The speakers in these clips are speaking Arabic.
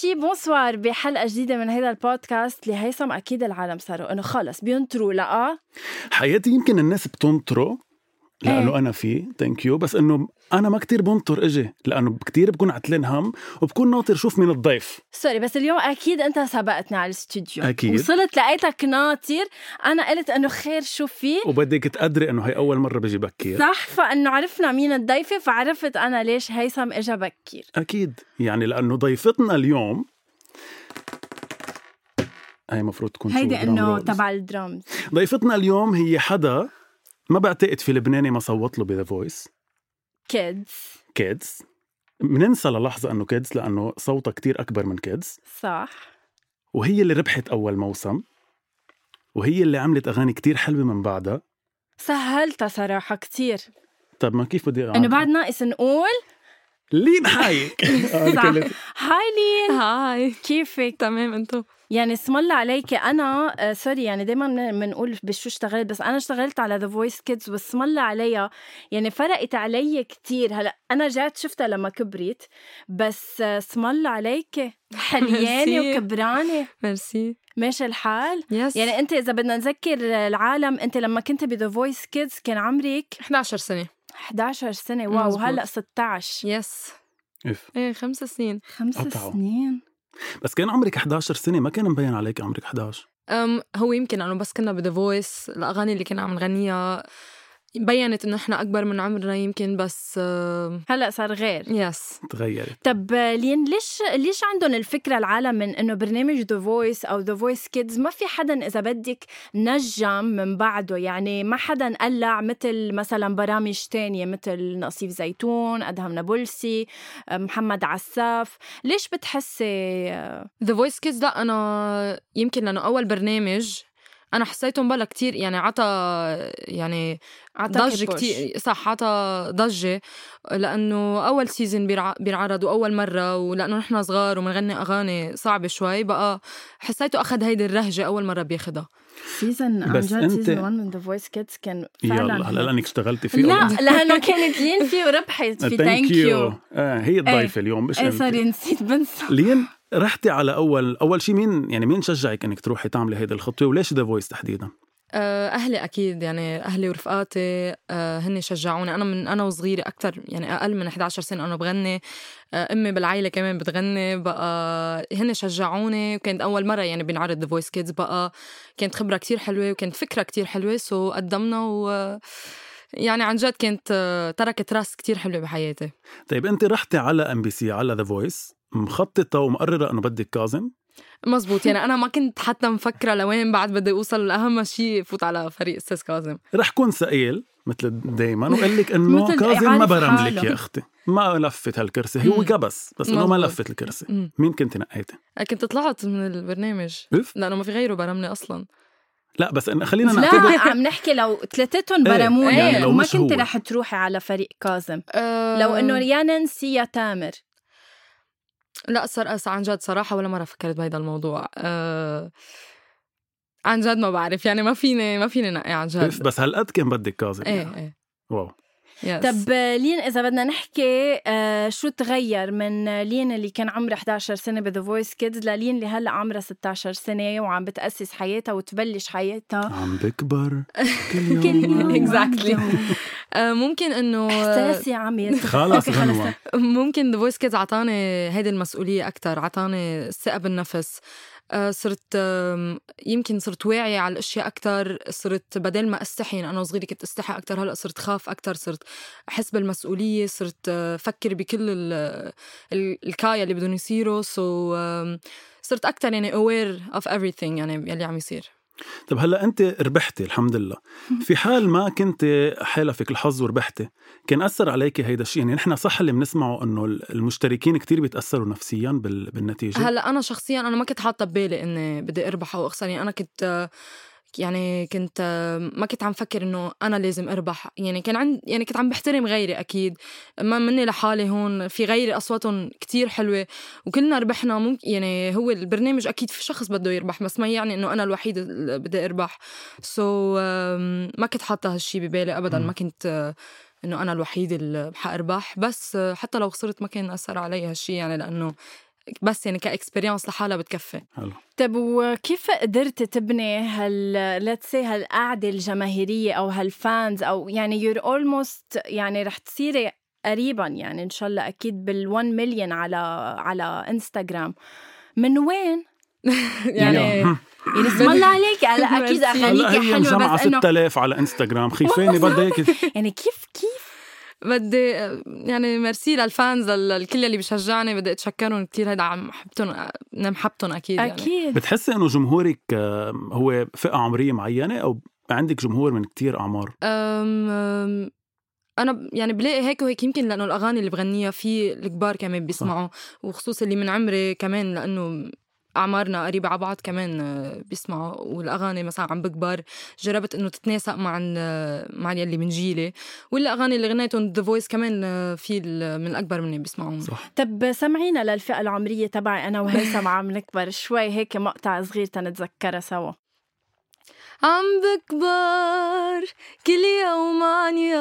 شي bonsoir. بحلقة جديدة من هذا البودكاست اللي هيثم أكيد العالم صاروا إنه خلص بينطروا اللقاء حياتي يمكن الناس بتنطره لأنه إيه. أنا فيه thank you بس إنه أنا ما كتير بنطر إجي لأنه كتير بكون عتلان هم وبكون ناطر شوف مين الضيف. sorry بس اليوم أكيد أنت سبقتني على الاستوديو. أكيد. وصلت لقيتك ناطر. أنا قلت إنه خير شو في. وبدك تقدري إنه هي أول مرة بجي بكير. صح فإنه عرفنا مين الضيفة فعرفت أنا ليش هيثم إجا بكير. أكيد. يعني لأنه ضيفتنا اليوم هي مفروض تكون هيدي rolls. تبع الدرامز. ضيفتنا اليوم هي حدا ما بعتقد في لبناني ما صوت له ب The Voice. Kids. Kids. بننسى للحظة إنه kids لأنه صوتها كتير أكبر من kids. صح. وهي اللي ربحت أول موسم. وهي اللي عملت أغاني كتير حلوة من بعدها. سهلتها صراحة كتير. طب ما كيف بدي إنه بعد ناقص نقول لين حايك hi لين. hi. كيفك؟ تمام انتو. يعني اسم الله عليك أنا آه sorry يعني دائما بنقول بشو اشتغلت بس أنا اشتغلت على The Voice Kids واسم الله عليها يعني فرقت علي كتير. هلأ أنا رجعت شفتها لما كبرت بس آه، اسم الله عليك حليانة ميرسي. وكبرانة. ميرسي. ماشي الحال. yes يعني أنت إذا بدنا نذكر العالم أنت لما كنت ب The Voice Kids كان عمرك؟ 11 سنة. 11 سنة. wow مزبوط. وهلا 16 yes. إف. إيه خمس سنين. خمس قطعوا. سنين. بس كان عمرك 11 سنة ما كان مبين عليك عمرك 11 أم هو يمكن انه بس كنا ب The Voice الأغاني اللي كنا عم نغنيها. بينت إنه إحنا أكبر من عمرنا يمكن بس أم، هلأ صار غير. yes تغيرت. طب لين ليش ليش عندهم الفكرة العالم من إنه برنامج The Voice أو The Voice Kids ما في حدا إذا بدك نجم من بعده؟ يعني ما حدا قلع مثل مثلا برامج تانية مثل نصيف زيتون أدهم نابلسي محمد عساف. ليش بتحسي The Voice Kids لا أنا يمكن لأنه أول برنامج أنا حسيته مبلا كتير يعني عطى يعني ضجة push. كتير صح عطى ضجة لأنه أول season بيرع- بينعرض وأول مرة ولأنه نحن صغار ومنغني أغاني صعبة شوي بقى حسيته أخذ هيدي الرهجة أول مرة بياخدها. season عن بس جد season 1 من The Voice Kids كان فعلا يلا هلا. لأنك اشتغلتي فيه. لا لأنه كانت لين فيه وربحت في thank you آه هي الضيفة اليوم مش إيه. sorry نسيت بنسى. لين؟ رحتي على أول أول شيء مين يعني مين شجعك إنك تروحي تعملي هيدي الخطوة وليش The Voice تحديدا؟ آه، أهلي أكيد يعني أهلي ورفقاتي آه، هن شجعوني. أنا من أنا وصغيرة أكتر يعني أقل من 11 سنة أنا بغني آه، أمي بالعائلة كمان بتغني بقى هن شجعوني. وكانت أول مرة يعني بنعرض The Voice Kids بقى. كانت خبرة كتير حلوة وكانت فكرة كتير حلوة so قدمنا و يعني عن جد كانت trace كتير حلوة بحياتي. طيب أنت رحتي على MBC على The Voice مخططة ومقررة إنه بدك كاظم مزبوط. يعني أنا ما كنت حتى مفكرة لوين بعد بدي أوصل. أهم شيء فوت على فريق أستاذ كاظم رح كون ثقيل مثل دايما وقال لك إنه كاظم ما برم لك. يا أختي. ما لفت هالكرسي. هو. كبس بس إنه ما. لفت الكرسي. مم. مين كنت نقيتي كنت طلعت من البرنامج. إف؟ لأنه ما في غيره برمني أصلاً. لا بس إن خلينا نعتبر لا عم نحكي لو ثلاثتهم إيه، برموني. يعني لو وما كنت. رح تروحي على فريق كاظم أه. لو إنه يا نانسي يا تامر. لأ صار عن جد صراحة ولا مرة فكرت بهيدا الموضوع. أه عن جد ما بعرف يعني ما فيني ما فيني نقي عن جد. بس هالقد كان بدك كاظم إيه يعني. إيه. wow. yes طب لين إذا بدنا نحكي آه شو تغير من لين اللي كان عمرها 11 سنة ب The Voice Kids للين اللي هلأ عمرها 16 سنة وعم بتأسس حياتها وتبلش حياتها؟ عم بكبر كل كل يوم. عن يوم. آه، ممكن إنه احساسي عم يت- خلص. غنوة. ممكن ذا فويس كيدز عطاني هيدي المسؤولية أكتر عطاني الثقة بالنفس آه، صرت يمكن صرت واعية على الأشياء أكتر صرت بدل ما أستحي يعني أنا وصغيرة كنت أستحي أكتر هلأ صرت خاف أكتر صرت أحس بالمسؤولية صرت آه، أفكر بكل ال- ال- الكايا اللي بدهم يصيروا. سو صرت أكتر يعني aware of everything يعني يلي عم يصير. طب هلأ أنت ربحتي الحمد لله. في حال ما كنت حالفك الحظ وربحتي كان أثر عليك هيدا الشيء؟ يعني نحن صح اللي بنسمعه إنه المشتركين كتير بيتأثروا نفسيا بال- بالنتيجة؟ هلأ أنا شخصيا أنا ما كنت حاطة ببالي إني بدي أربح أو أخسر يعني أنا كنت يعني كنت ما كنت عم فكر إنه أنا لازم أربح. يعني كان عند يعني كنت عم بحترم غيري أكيد. ما مني لحالي هون. في غيري أصواتهم كتير حلوة. وكلنا ربحنا. ممكن يعني هو البرنامج أكيد في شخص بده يربح بس ما يعني إنه أنا الوحيده اللي بدي أربح. so ما كنت حاطة هالشي ببالي ابدا. ما كنت آه، إنه أنا الوحيده اللي حأربح. بس آه، حتى لو خسرت ما كان أثر علي هالشي يعني لأنه بس يعني ك experience لحالها بتكفي. حلو. طيب وكيف قدرت تبني هال let's say هالقعدة الجماهيرية أو هال fans أو يعني you're almost يعني رح تصيري قريبا يعني إن شاء الله أكيد بال1 مليون على على انستغرام من وين؟ يعني يعني اسم الله عليك. هلا أكيد اغانيك حلوة بس إنه 6000 على انستغرام خيفاني بدها هيك. يعني كيف كيف بدي يعني merci لل fans الكل اللي بيشجعني بدي أتشكرهم كثير هيدا عم محبتهم محبتهم أكيد يعني. أكيد. بتحسي إنه جمهورك آه، هو فئة عمرية معينة أو عندك جمهور من كتير أعمار؟ أم أم أنا يعني بلاقي هيك وهيك يمكن لأنه الأغاني اللي بغنيها في الكبار كمان بيسمعوا وخصوصا اللي من عمري كمان لأنه أعمارنا قريبة على بعض كمان آه، بيسمعوا والأغاني مثلا عم بكبر. جربت إنه تتناسق مع مع يلي من جيلي. والأغاني اللي غنيتهم The Voice كمان آه، في ال- من الاكبر مني بيسمعوهم. صح. طب سمعينا للفئة العمرية تبعي أنا وهيثم عم نكبر شوي هيك مقطع صغير تنتذكرها سوا. عم بكبر كل يوم عن يوم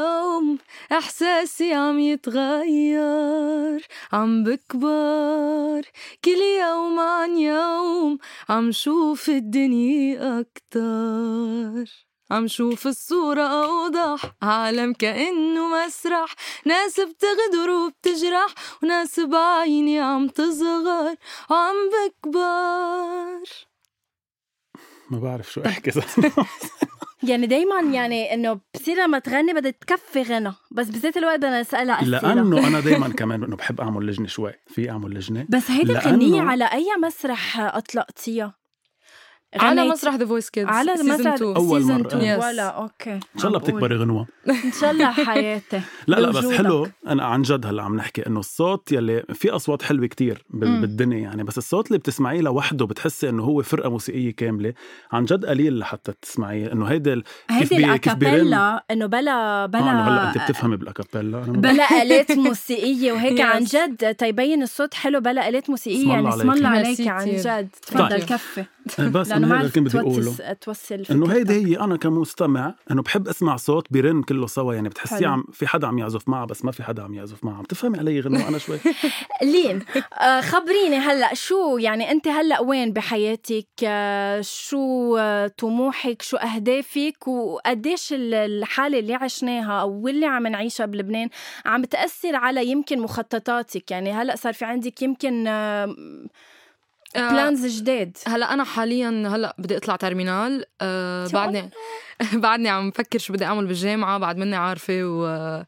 إحساسي عم يتغير عم بكبر. كل يوم عن يوم عم شوف الدنيا أكتر. عم شوف الصورة أوضح عالم كأنه مسرح. ناس بتغدر وبتجرح وناس بعيني عم تصغر. وعم بكبر. ما بعرف شو أحكي. يعني دايما يعني إنه بصير لما تغني بدها تكفي غنى. بس بذات الوقت بدنا نسألها أسئلة. لأنه أنا دائما كمان إنه بحب أعمل لجنة شوي. في أعمل لجنة. بس هيدي الغنية على أي مسرح أطلقتيها؟ على مسرح The Voice Kids على مسرح مرة. 2 Yes. ولا okay إن شاء الله. بتكبري غنوة إن شاء الله حياتي لا لا بس. حلو أنا عن جد هلا عم نحكي إنه الصوت يلي في أصوات حلوة كتير. بالدنيا يعني بس الصوت اللي بتسمعيه لوحده بتحسي إنه هو فرقة موسيقية كاملة عن جد قليل لحتى تسمعيه إنه هيدا هيدي بي- كيف بيرن ال a cappella إنه بلا بلا آه، هلا أنت بتفهمي بال a cappella بلا آلات موسيقية وهيك. عن جد تيبين الصوت حلو بلا آلات موسيقية اسم يعني اسم الله عليك. عن. جد تفضل طيب. كفي بعرف. بس انه ما عرفت توصل توصل إنه هيدي. هي أنا كمستمع إنه بحب أسمع صوت بيرن كله سوا يعني بتحسيه حلو. عم في حدا عم يعزف معه بس ما في حدا عم يعزف معه. عم تفهمي علي غنوه أنا شوي؟ لين آه، خبريني هلأ شو يعني أنت هلأ وين بحياتك؟ آه، شو آه، طموحك؟ شو أهدافك؟ وقديش ال- الحالة اللي عشناها أو اللي عم نعيشها بلبنان عم تأثر على يمكن مخططاتك؟ يعني هلأ صار في عندك يمكن آه، plans جداد هلا أنا حاليا هلا بدي أطلع terminale آه شو بعدني بعدني عم بفكر شو بدي أعمل بالجامعة بعد مني عارفة و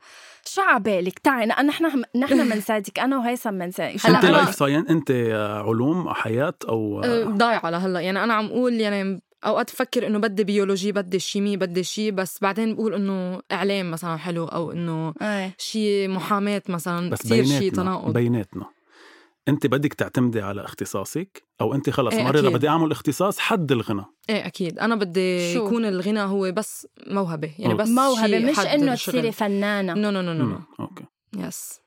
شو عبالك تعي نحن نحن بنساعدك أنا وهيثم بنساعدك شو هلا انت لايف ساين أنت آه، علوم حياة أو آه، آه، ضايعه لهلا يعني أنا عم أقول يعني أوقات بفكر إنه بدي biologie بدي chimie بدي شي بس بعدين بقول إنه إعلام مثلا حلو أو إنه إيه. شي محاماة مثلا بس كثير شي بيناتنا تناقض. بيناتنا. أنت بدك تعتمدي على اختصاصك أو أنت خلص إيه مرة أكيد. بدي أعمل اختصاص حد الغنى إيه أكيد أنا بدي شو؟ يكون الغنى هو بس موهبة يعني. بس موهبة مش إنه. تصيري فنانة no no no no okay yes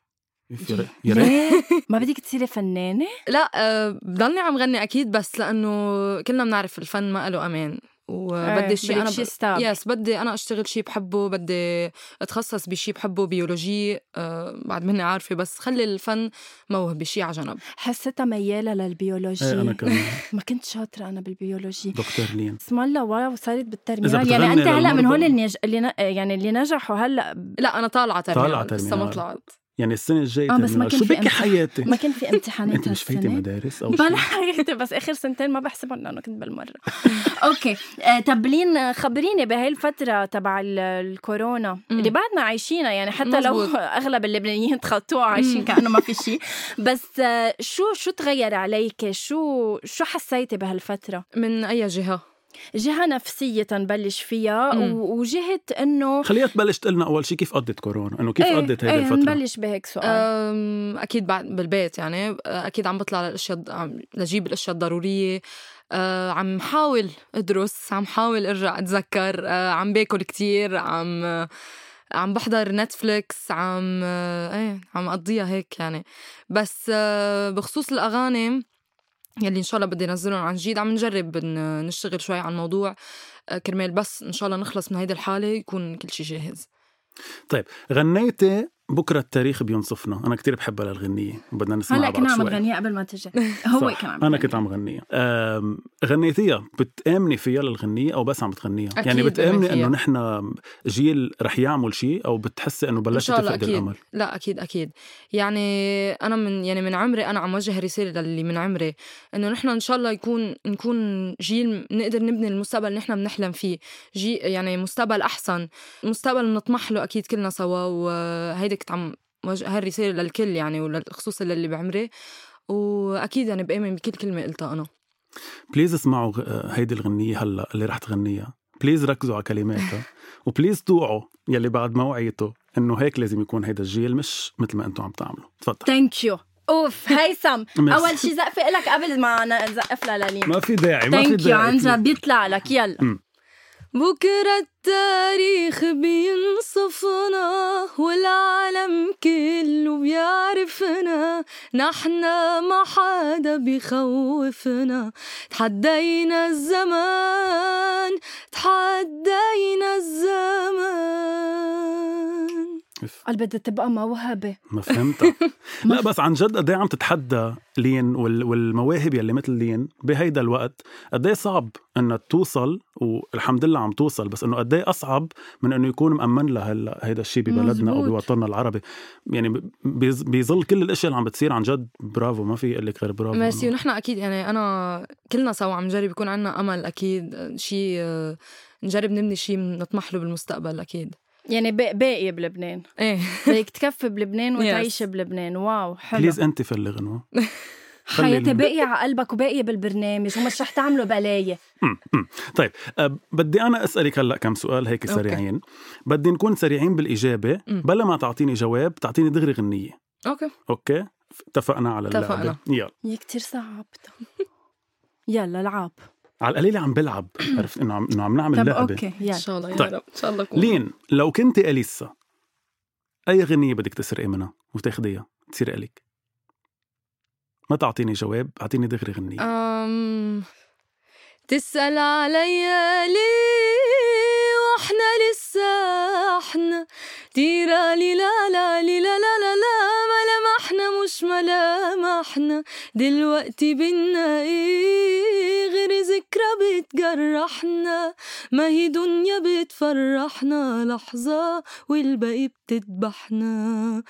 يا ريت؟ ما بدك تصيري فنانة لا آه، بضلني عم غني أكيد بس لأنه كلنا بنعرف الفن ما له أمان وبدي شيء أنا شيء stable yes بدي أنا أشتغل شيء بحبه بدي أتخصص بشيء بحبه biologie أه بعد مني عارفة بس خلي الفن موهبة شيء على جنب. حسيتها ميالة لل biologie. إيه أنا كمان. ما كنت شاطرة أنا بال biologie. دكتور لين. اسم الله wow صارت بال terminale. يعني أنت هلأ من هول اللي, نج... اللي ن... يعني اللي نجحوا هلأ لا أنا طالعة terminale طالعة لسه ما terminale. طلعت. يعني السنة الجاية آه، بس ما. كان شو بكي. حياتي ما كان في امتحانات أنت مش هالسنة. مدارس أو بلا شيء حياتي بس آخر سنتين ما بحسبهم لأنه كنت بالمرة okay آه، طب لين خبريني بهاي الفترة تبع ال- الكورونا. اللي بعدنا عايشينها يعني حتى لو. أغلب اللبنانيين تخطوها عايشين. كأنه ما في شيء بس آه، شو شو تغير عليك شو شو حسيتي بهالفترة من أي جهة جهة نفسية نبلش فيها مم. و- وجهه إنه خليها تبلش تقلنا أول شيء كيف قضت كورونا؟ إنه كيف إيه، قضت هيدي إيه، الفترة؟ نبلش بهيك سؤال. أكيد بعد بالبيت يعني أكيد عم بطلع للأشياء عم لجيب الأشياء الضرورية. أه، عم حاول أدرس عم حاول أرجع أتذكر. أه، عم باكل كتير عم عم بحضر نتفليكس عم إيه عم أقضيها هيك يعني. بس أه، بخصوص الأغاني يلي إن شاء الله بدي أنزلهم عن جديد عم نجرب نشتغل شوي على الموضوع أه، كرمال بس إن شاء الله نخلص من هيدي الحالة يكون كل شيء جاهز. طيب غنيتي بكرة التاريخ بينصفنا أنا كتير بحبها للغنيه بدنا نسمعها هلا كنا عم شوي. نغنيها قبل ما تجي هو. كان عم أنا. كنت عم غنيها غنيتيها بتآمني فيها للغنية أو بس عم بتغنيها أكيد يعني فيها. إنه نحن جيل رح يعمل شيء أو بتحسي إنه بلشت الله تفقد. الأمل لا أكيد أكيد يعني أنا من يعني من عمري أنا عم وجه رسالة للي من عمري إنه نحن إن شاء الله يكون نكون جيل نقدر نبني المستقبل اللي نحن بنحلم فيه جي يعني مستقبل أحسن مستقبل بنطمح له أكيد كلنا سوا وهيدي كنت عم وجه هالرساله للكل يعني وخصوصا للي بعمري؟ وأكيد يعني بآمن بكل كلمة قلتها أنا. please اسمعوا هيدي الغنية هلا اللي رح تغنيها. please ركزوا على كلماتها. و please توعوا يلي بعد موعيته إنه هيك لازم يكون هيدا الجيل مش مثل ما أنتم عم تعملوا. تفضل. thank you أوف هيثم. أول شي زقفة لك قبل ما نزقف للين ما في داعي ما في thank you داعي. عن جد بيطلع لك. يلا. بكرة التاريخ بينصفنا والعالم كله بيعرفنا. نحنا ما حدا بيخوفنا. تحدينا الزمان تحدينا الزمان. قال بدها تبقى موهبه ما فهمتها. لا بس عن جد قد إيه عم تتحدى لين وال- والمواهب يلي مثل لين بهيدا الوقت قد إيه صعب انها توصل والحمد لله عم توصل بس إنه قد إيه أصعب من إنه يكون مأمن لها هلا هيدا الشيء ببلدنا أو. بوطننا العربي. يعني بيظل كل الأشياء اللي عم بتصير عن جد برافو ما في أقول لك غير برافو. ميرسي. ونحن أكيد يعني أنا كلنا سوا عم نجرب يكون عنا أمل أكيد. شيء نجرب نبني شيء نطمح له بالمستقبل أكيد. يعني با- باقي بلبنان. إيه. بدك تكفي بلبنان Yes. وتعيش بلبنان. wow حلو. please انت فلي حياتي ال- باقي على قلبك وباقي بالبرنامج. ومش رح تعملوا مم. طيب أه بدي أنا أسألك هلأ كم سؤال هيك okay. سريعين. بدي نكون سريعين بالإجابة مم. بلا ما تعطيني جواب تعطيني دغري غنية. okay. okay؟ اتفقنا على اللعبة. اتفقنا. يلا. هي كتير صعبت يلا العاب. على القليله عم بلعب. عرفت؟ إنه عم إنه عم نعمل طب لعبة. أوكي إن شاء الله يا طيب. رب إن شاء الله أكون. لين لو كنت أليسا أي غنية بدك تسرقي منها وتاخديها؟ تصير إلك. ما تعطيني جواب أعطيني دغري غنية. أم... تسأل عليا ليه وإحنا لسه إحنا تيرا لي لا لا لي لا لا لا لا ملامحنا مش ملامحنا دلوقتي بينا إيه غير ذكرى بتجرحنا؟ ما هي دنيا بتفرحنا لحظة والباقي بتذبحنا.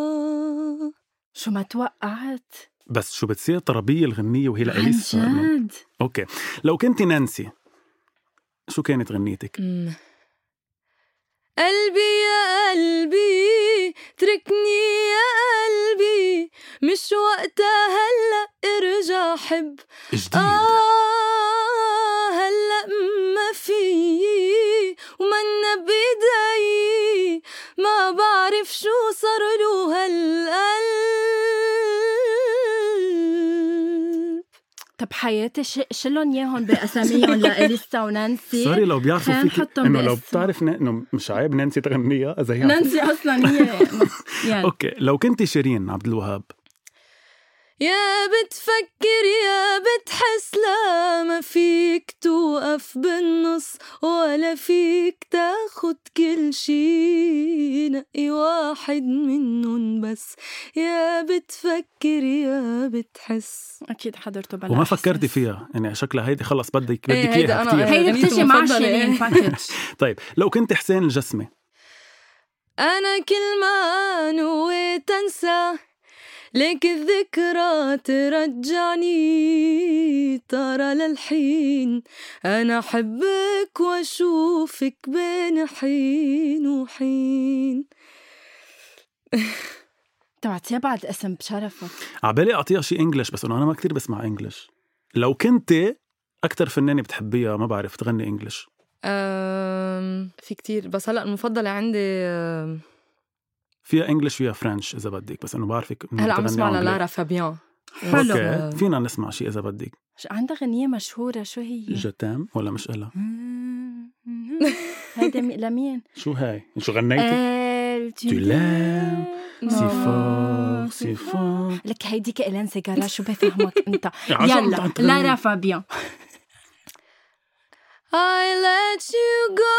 آه. شو ما توقعت. بس شو بتصير طربيه الغنية وهي عن لاليسا إنه- جد أوكي. لو كنت نانسي شو كانت غنيتك؟ مم. قلبي يا قلبي تركني يا قلبي. مش وقتها هلا ارجع حب. جديد. آه هلا ما في. ومنا بإيدي ما بعرف شو صار له هالقلب طب حياتي ش... شلون ياهم بأساميهم؟ لاليسا ونانسي. sorry لو بيعرفوا فيك نحطهم إنه لو. بتعرف ن- إنه مش عيب نانسي تغنيها إذا هي نانسي أصلا هي يعني. okay لو كنت شيرين عبد الوهاب يا بتفكر يا بتحس لا ما فيك توقف بالنص ولا فيك تاخد كل شي. نقي واحد منهم بس. يا بتفكر يا بتحس. أكيد حضرته بلا وما. فكرتي فيها. يعني شكلها هيدي خلص بدك بدك إيه، هيدا إياها كثير هيدي بتجي مع شيرين. باكج طيب لو كنت حسين الجسمي. أنا كل ما نويت أنسى. ليك الذكرى ترجعني ترى للحين أنا أحبك وأشوفك بين حين وحين. تعطيها بعد اسم بشرفك. عبالي أعطيها شيء English بس إنه أنا ما كتير بسمع English. لو كنت أكثر فنانة بتحبيها ما بعرف تغني English. أم في كتير بس هلأ المفضلة عندي أم، فيها English فيها French إذا بدك بس إنه بعرفك هلا عم أنجلي. للارا فابيان. حلو. okay فينا نسمع شيء إذا بدك. عندها غنية مشهورة؟ شو هي؟ Je t'aime ولا مش إلها؟ هيدا مي- لمين؟ شو هاي؟ شو غنيتي؟ Tu l'aimes, سي. فور سي فور لك هيديك إلين سيجارة شو بفهمك أنت؟ عشان يلا. لارا فابيان. I let you go,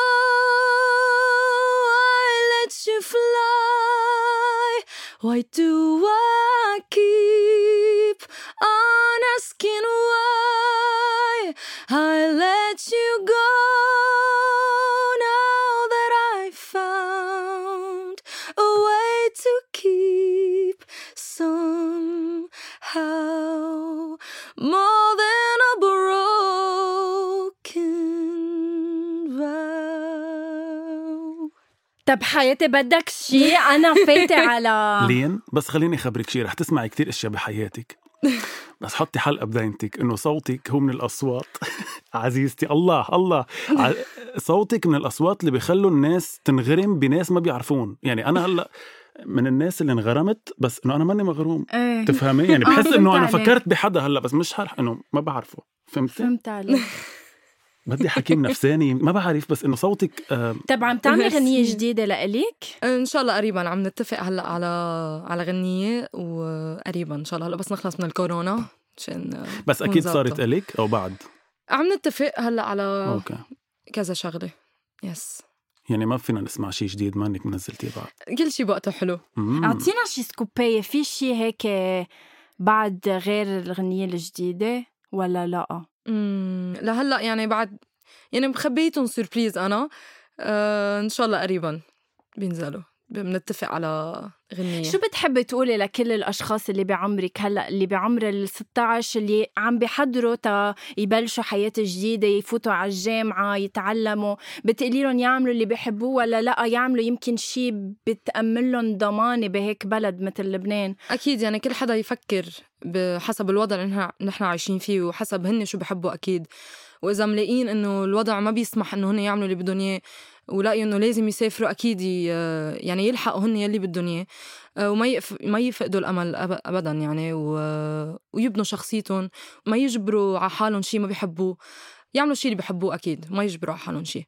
I you fly. Why do I keep on asking why? طب حياتي بدك شي؟ أنا فايتة على لين بس خليني خبرك شيء رح تسمعي كتير أشياء بحياتك. بس حطي حلقة بداينتك إنه صوتك هو من الأصوات. عزيزتي الله الله. ع- صوتك من الأصوات اللي بيخلوا الناس تنغرم بناس ما بيعرفون. يعني أنا هلأ من الناس اللي انغرمت بس إنه أنا ماني مغروم. إيه. تفهمي يعني آه، بحس فهمت إنه أنا. فكرت بحدا هلأ بس مش هرح إنه ما بعرفه. فهمتي؟ فهمت عليك. بدي حكيم نفساني ما بعرف بس إنه صوتك آه طب عم تعملي ميرسي. غنية جديدة لإلك؟ إن شاء الله قريبا عم نتفق هلأ على على غنية وقريبا إن شاء الله هلأ بس نخلص من الكورونا عشان بس أكيد. صارت إلك أو بعد عم نتفق هلأ على okay كذا شغلة yes يعني ما فينا نسمع شيء جديد ما إنك منزلتيه بعد كل شيء بوقته حلو مم. أعطينا شي scoop إيه في شي هيك بعد غير الغنية الجديدة ولا لا؟ لهلأ يعني بعد يعني مخبيتهم سوربريز أنا. آه إن شاء الله قريبا بينزلوا. بنتفق على غنية. شو بتحبي تقولي لكل الأشخاص اللي بعمرك هلأ اللي بعمر ال 16 اللي عم بيحضروا تا يبلشوا حياة جديدة يفوتوا على الجامعة يتعلموا؟ بتقولي لهم يعملوا اللي بيحبوه ولا لأ؟ يعملوا يمكن شيء بتأمن لهم ضمانة بهيك بلد مثل لبنان؟ أكيد يعني كل حدا يفكر بحسب الوضع اللي نحن- عايشين فيه وحسب هن شو بحبوا أكيد. وإذا ملاقين إنه الوضع ما بيسمح إنه هن يعملوا اللي بدهم إياه ولاقيوا إنه لازم يسافروا أكيد ي- يعني يلحقوا هن يلي بدهم اياه وما يقف ما يفقدوا الأمل أب- ابدا يعني و... ويبنوا شخصيتهم. ما يجبروا على حالهم شيء ما بيحبوه. يعملوا شيء اللي بيحبوه أكيد ما يجبروا على حالهم شيء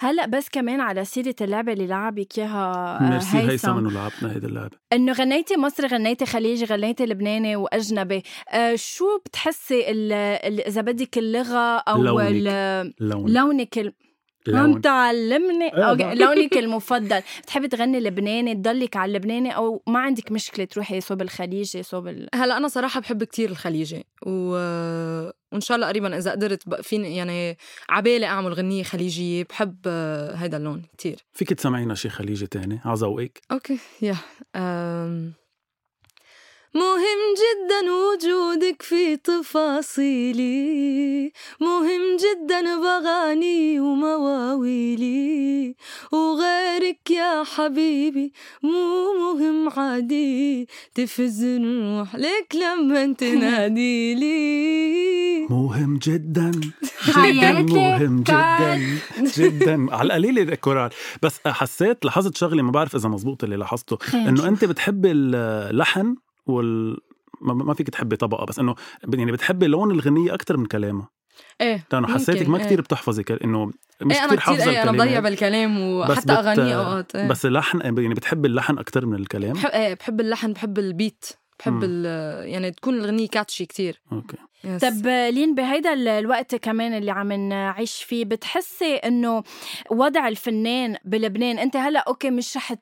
هلأ بس كمان على سيرة اللعبة اللي لعبك إياها آه، ميرسي هيثم. انه لعبنا هيدي اللعبة. إنه غنيتي مصري غنيتي خليجي غنيتي لبناني وأجنبي. آه شو بتحسي ال- ال- إذا بدك اللغة أو لونك. لونك. عم لون تعلمني إيه okay. لونك المفضل بتحبي تغني لبناني تضلك على اللبناني أو ما عندك مشكلة تروحي صوب الخليجي صوب ال... هلا أنا صراحة بحب كتير الخليجي و... وإن شاء الله قريبا إذا قدرت فيني يعني عبالي أعمل غنية خليجية بحب آه، هيدا اللون كتير فيك تسمعينا شي خليجي تاني على ذوقك أوكي يا أم... مهم جدا وجودك في تفاصيلي. مهم جدا بغاني ومواويلي. وغيرك يا حبيبي مو مهم عادي. تفز الروح لك لما تناديلي مهم جدا. جدا مهم جدا. جدا. على القليل كورال بس حسيت لاحظت شغله ما بعرف إذا مزبوط اللي لاحظته إنه أنت بتحبي اللحن وال ما- فيك تحبي طبقة بس إنه يعني بتحبي لون الغنية أكثر من كلامها إيه لأنه حسيتك ما إيه. كثير بتحفظي كل- إنه مش إيه كثير كتير حافظة إيه أنا بضيع بالكلام وحتى بت- أغاني أوقات إيه. بس اللحن يعني بتحبي اللحن أكثر من الكلام بحب إيه بحب اللحن بحب البيت بحب. ال- يعني تكون الغنية catchy كتير okay Yes. طب لين بهيدا ال- الوقت كمان اللي عم نعيش فيه بتحسي إنه وضع الفنان بلبنان أنت هلأ okay مش رح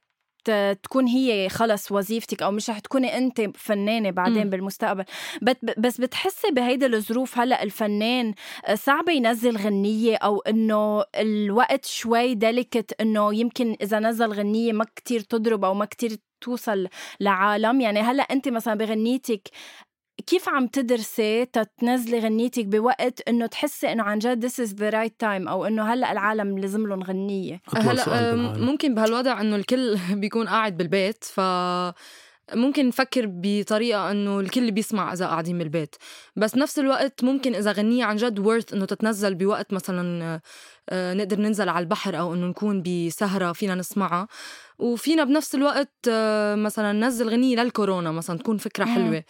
تكون هي خلص وظيفتك أو مش رح تكوني أنت فنانة بعدين مم. بالمستقبل بس بتحسي بهيدا الظروف هلأ الفنان صعب ينزل غنية أو إنه الوقت شوي delicate إنه يمكن إذا نزل غنية ما كتير تضرب أو ما كتير توصل لعالم يعني هلأ أنت مثلا بغنيتك كيف عم تدرسي تتنزلي غنيتك بوقت إنه تحسي إنه عن جد this is the right time أو إنه هلأ العالم لازم لهم غنية هلأ. ممكن بهالوضع إنه الكل بيكون قاعد بالبيت ف ممكن نفكر بطريقة إنه الكل بيسمع إذا قاعدين بالبيت بس بنفس الوقت ممكن إذا غنية عن جد worth إنه تتنزل بوقت مثلا آه، نقدر ننزل على البحر أو إنه نكون بسهرة فينا نسمعها وفينا بنفس الوقت آه، مثلا ننزل غنية للكورونا مثلا تكون فكرة. حلوة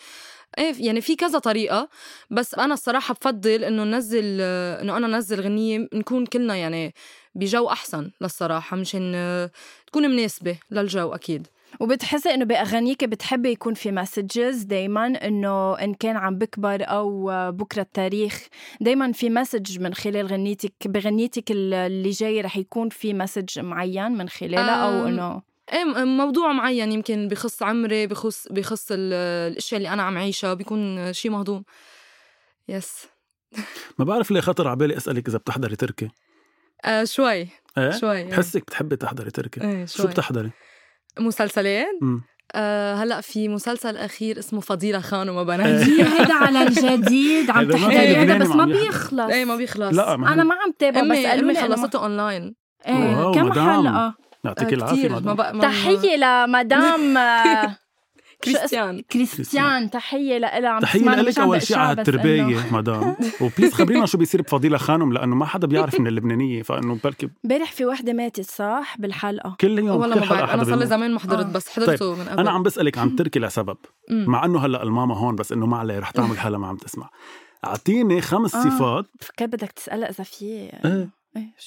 إيه يعني في كذا طريقة بس أنا الصراحة بفضل إنه ننزل آه، إنه أنا نزل غنية نكون كلنا يعني بجو أحسن للصراحة مشان تكون مناسبة للجو أكيد. وبتحسي إنه بأغانيك بتحبي يكون في messages دائما إنه إن كان عم بكبر أو بكرة التاريخ دائما في message من خلال غنيتك بغنيتك اللي جاي رح يكون في message معين من خلالها أو إنه إيه موضوع معين يمكن بخص عمري بخص بخص ال- الأشياء اللي أنا عم عيشها بيكون شيء مهضوم. Yes ما بعرف ليه خطر على بالي أسألك إذا بتحضري تركي آه شوي. إيه؟ شوي. إيه. بحسك بتحبي تحضري تركي إيه شو شوي. بتحضري؟ مسلسلات مم. آه هلأ في مسلسل أخير اسمه فضيلة خانم وبناتها هيدا على الجديد عم في هيدا بس ما. بيخلص. إيه ما بيخلص. لا ما أنا ما عم تابع بس قالوا لي خلصته أونلاين. إيه كم. حلقة؟ يعطيك آه العافية مدام. تحية لمدام آه، كريستيان. كريستيان تحية لها عم تحية تسمعنا، لك أول شيء على إنه- مدام. وبليز خبرينا شو بيصير بفضيلة خانم لأنه ما حدا بيعرف من اللبنانية فإنه بركي امبارح في وحدة ماتت صح؟ بالحلقة. كل يوم والله كل ما حلقة أنا صار لي. زمان ما حضرت آه. بس حضرته من قبل. أنا عم بسألك عن تركي لسبب. مع إنه هلأ الماما هون بس إنه ما عليه رح تعمل حالها ما عم تسمع. أعطيني خمس آه. صفات. فكرت بدك تسألها إذا في إيه.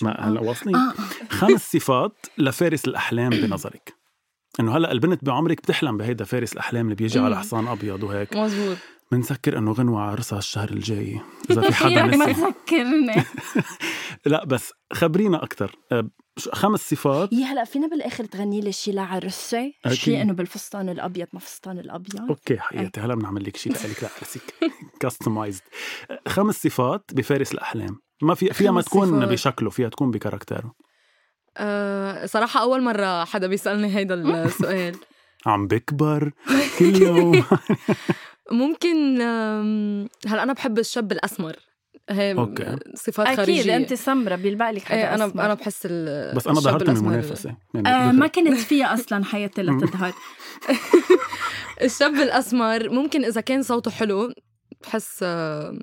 ما هلا واصلين. آه. خمس صفات لفارس الأحلام بنظرك. إنه هلا البنت بعمرك بتحلم بهيدا فارس الأحلام اللي بيجي على. حصان أبيض وهيك. مزبوط بنسكر إنه غنوة عرسها الشهر الجاي إذا في حدا ما نسي. تذكرني. لا بس خبرينا أكثر خمس صفات. يا هلا فينا بالآخر تغني لي شي لعرسي. شي إنه بالفستان الأبيض ما فستان الأبيض. أوكي حياتي. هلا بنعمل لك شيء لك لعرسك Customized خمس صفات بفارس الأحلام. ما في فيها ما تكون صفات. بشكله فيها تكون ب character ه. آه صراحة أول مرة حدا بيسألني هيدا السؤال. عم بكبر كل يوم. ممكن هلا أنا بحب الشاب الأسمر. هي okay. صفات أكيد خارجية. أنت سمرة بيلبق لك حدا إيه أنا أسمر. أنا بحس ال بس الشاب ظهرت من الأسمر- المنافسه يعني آه ما كنت فيها أصلا حياتي لتظهر الشاب الأسمر ممكن إذا كان صوته حلو بحس آه،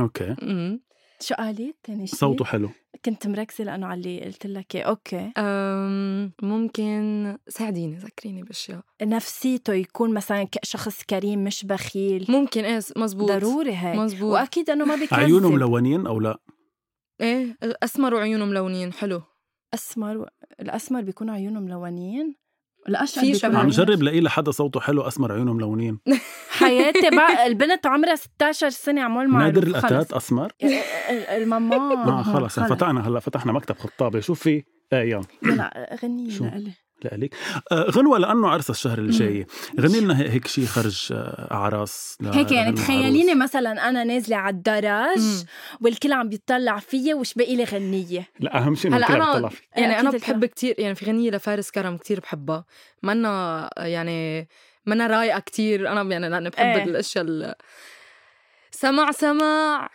okay. مم. شو قالت تاني شي؟ صوته حلو. كنت مركزة لأنه على اللي قلت لك إياه. okay. أم، ممكن ساعديني ذكريني باشياء نفسيته يكون مثلا شخص كريم مش بخيل. ممكن إيه مزبوط ضروري هيك. مزبوط وأكيد إنه ما بيكذب عيونه ملونين أو لا؟ إيه اسمر وعيونه ملونين حلو. أسمر الأسمر بيكونوا عيونه ملونين؟ الاشقر في شباب. عم جرب لاقي لحدا صوته حلو أسمر عيونه ملونين حياتي بقى البنت عمرها 16 سنة عمول معروف نادر الأتات. أسمر؟ الماما آه خلص فتحنا هلا فتحنا مكتب خطابه شو في؟ إيه يلا غني شو؟ لإلي. لك آه غنوة لأنه عرس الشهر الجاي. غني لنا هي- هيك شيء خرج آه، أعراس ل- هيك يعني تخيليني. مثلا أنا نازلة على الدرج مم. والكل عم بيطلع فيا وش باقي لي غنية. لا أهم شيء هلا فيك. يعني أنا أكيد بحب كتير يعني في غنية لفارس كرم كتير بحبها. منا يعني منا رايقة كتير. أنا يعني لأني بحب إيه. الأشياء ال... سمع سمع.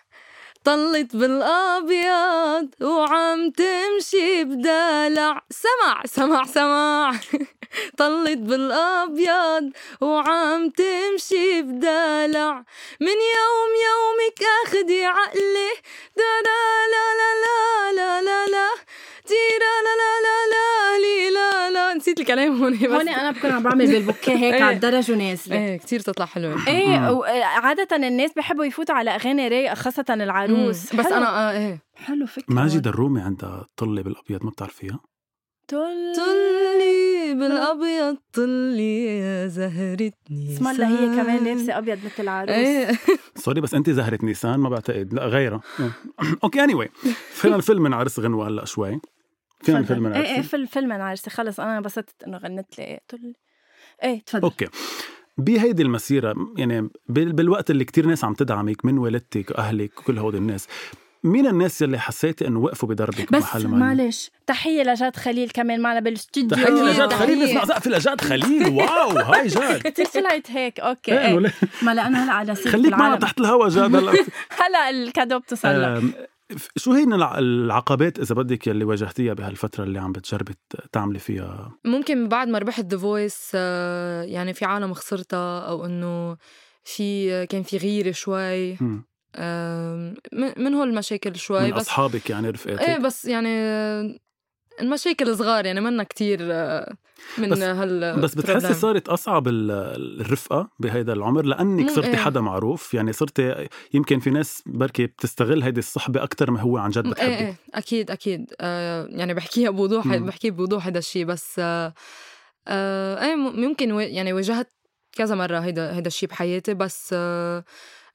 طلت بالأبيض وعم تمشي بدلع. سمع سمع سمع. طلت بالأبيض وعم تمشي بدلع. من يوم يومك اخدي عقلي. دا لا لا لا لا لا لا. تيرا لا لا لا لا لي لا لا. نسيت الكلام هون. بس هون أنا بكون عم بعمل بالبوكيه هيك إيه. على الدرج ونازلة. إيه كتير تطلع حلوة. إيه و- عادة الناس بحبوا يفوتوا على أغاني رايقة خاصة العروس. مم. بس. أنا آه إيه. حلو فكرة. ماجد الرومي عندها طلة بالأبيض ما بتعرفيها؟ طل طلي بالأبيض طلي يا زهرتني اسم الله هي كمان لابسة أبيض مثل العروس. إيه. Sorry بس انت زهرة نيسان ما بعتقد. لا غيرها. Okay anyway فينا الفيلم من عرس غنوة هلأ شوي. فينا الفيلم من إيه إيه فيلم فيلم عرسي خلص أنا انبسطت إنه غنت لي. طل إيه تفضل. Okay. بهيدي المسيرة يعني بال- بالوقت اللي كتير ناس عم تدعمك من والدتك واهلك وكل هول الناس مين الناس يلي حسيتي إنه وقفوا بدربك بس معين؟ معلش تحية لجاد خليل كمان معنا بالاستوديو تحية لجاد. خليل نسمع سقف لجاد خليل. Wow hi جاد. كثير طلعت هيك okay إيه. ما لا أنا هلا على سيرة خليك معنا. تحت الهوا جاد هلا. هلا ال cadeau بتصل شو هي الع- العقبات إذا بدك يلي واجهتيها بهالفترة اللي عم بتجربي تعملي فيها؟ ممكن بعد ما ربحت The Voice يعني في عالم خسرتها أو إنه في كان في غيرة شوي. من هول المشاكل شوي من بس أصحابك يعني رفقاتك؟ إيه بس يعني آه، المشاكل صغار يعني منا كتير آه، من بس- هال بس بتحسي. صارت أصعب ال- الرفقة بهيدا العمر لانك صرتي إيه. حدا معروف يعني صرتي يمكن في ناس بركي بتستغل هيدي الصحبة أكثر ما هو عن جد إيه بتحبك إيه أكيد أكيد آه يعني بحكيها بوضوح. بحكي بوضوح هذا الشيء بس آه إيه ممكن يعني واجهت كذا مرة هيدا هيدا الشيء بحياتي بس آه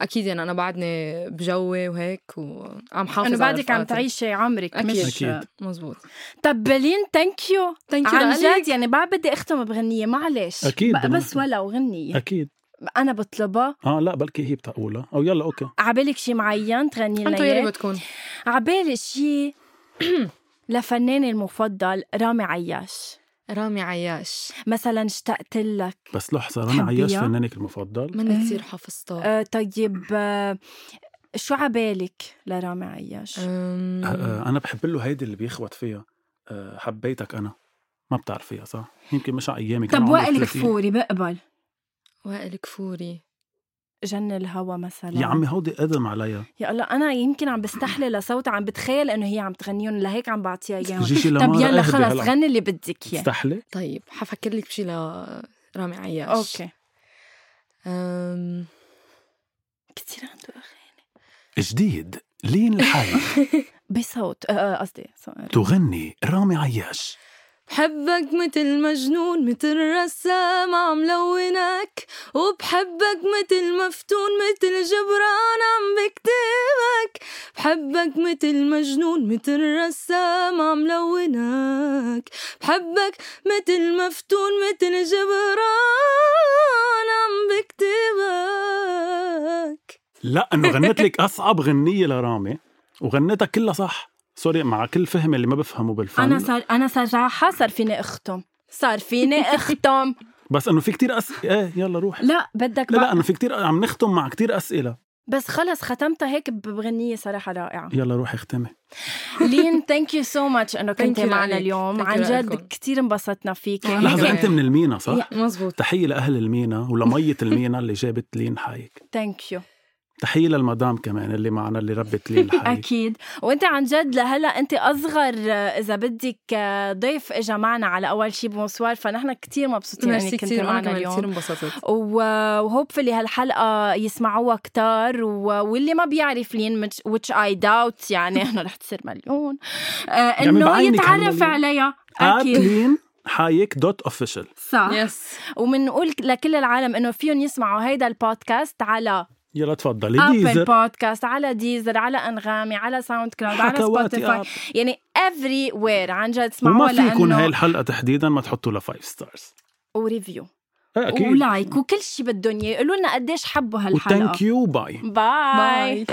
أكيد يعني أنا بعدني بجوي وهيك وعم حافظ انه بعدك عم. تعيشي عمرك أكيد. مش أكيد. مزبوط. طب بلين thank you thank you عن لك جد؟ يعني بعد بدي أختم بغنية معلش. بدنا بس. ولو غنية. أكيد. أنا بطلبها. آه لا بلكي هي بتقولها. أو يلا okay. عبالك شي معين تغني لنا انتو يلي؟ بتكون. عبالي شي لفناني المفضل رامي عياش. رامي عياش. مثلا اشتقت لك. بس لحظة رامي عياش؟ فنانك المفضل؟ مني إيه. كثير حافظتها آه طيب آه شو عبالك لرامي عياش؟ أم، آه، آه، أنا بحب له هيدي اللي بيخوت فيها. آه، حبيتك أنا. ما بتعرفيها صح؟ يمكن مش على أيامي كان طب وائل 30. كفوري بقبل. وائل كفوري. جن الهوى مثلا. يا عمي هودي قدم عليها يا الله أنا يمكن عم بستحلي لصوتها عم بتخيل إنه هي عم تغنيهم لهيك عم بعطيها إياهم. طب يلا خلص. غني اللي بدك إياه. تستحلي طيب حفكر لك بشي لرامي عياش. أوكي. أم، كثير عنده أغاني. جديد لين الحي. بصوت آه، آه، قصدي. تغني رامي عياش. بحبك متل مجنون متل رسام عم لونك. وبحبك متل مفتون متل جبران عم بكتبك. بحبك متل مجنون متل رسام عم لونك. بحبك متل مفتون متل جبران عم بكتبك. لا إنه غنت لك أصعب غنية لرامي وغنتها كلها صح. سوري مع كل فهم اللي ما بفهمه بالفن أنا صار أنا صراحة صار فيني أختم صار فيني أختم بس إنه في كتير أس... إيه يلا روح لا بدك لا بقى. لا إنه في كتير عم نختم مع كتير أسئلة بس خلص ختمتها هيك بغنية صراحة رائعة يلا روح اختمي لين thank you so much إنه كنت Thank you معنا. اليوم عن جد. كثير انبسطنا فيك لحظة،. أنت من المينا صح؟ مزبوط تحية لأهل المينا ولمية المينا اللي جابت لين حايك thank you تحيه للمدام كمان اللي معنا اللي ربت لين حايك أكيد. وأنت عن جد لهلا أنت أصغر آه، إذا بدك آه، ضيف اجى معنا على أول شي bonsoir. فنحن كثير مبسوطين ميرسي إنك كنت معنا كمان كثير اليوم انبسطت. و hopefully هالحلقة يسمعوها كتار. و... واللي ما بيعرف لين which- I doubt يعني إنه رح تصير مليون. آه إنه بعينك يتعرف. عليها. أكيد. لين حايك dot official صح. yes ومنقول لكل العالم إنه فيهم يسمعوا هيدا البودكاست على يلا تفضلي. Apple Deezer بودكاست على Deezer على أنغامي على SoundCloud على Spotify. يعني everywhere عن جد اسمعوها وما فيكم هاي الحلقة تحديدا ما تحطوا لها 5 stars و review أكيد. و like وكل شيء بدهم اياه يقولوا لنا قديش حبوا هالحلقة. و thank you bye bye bye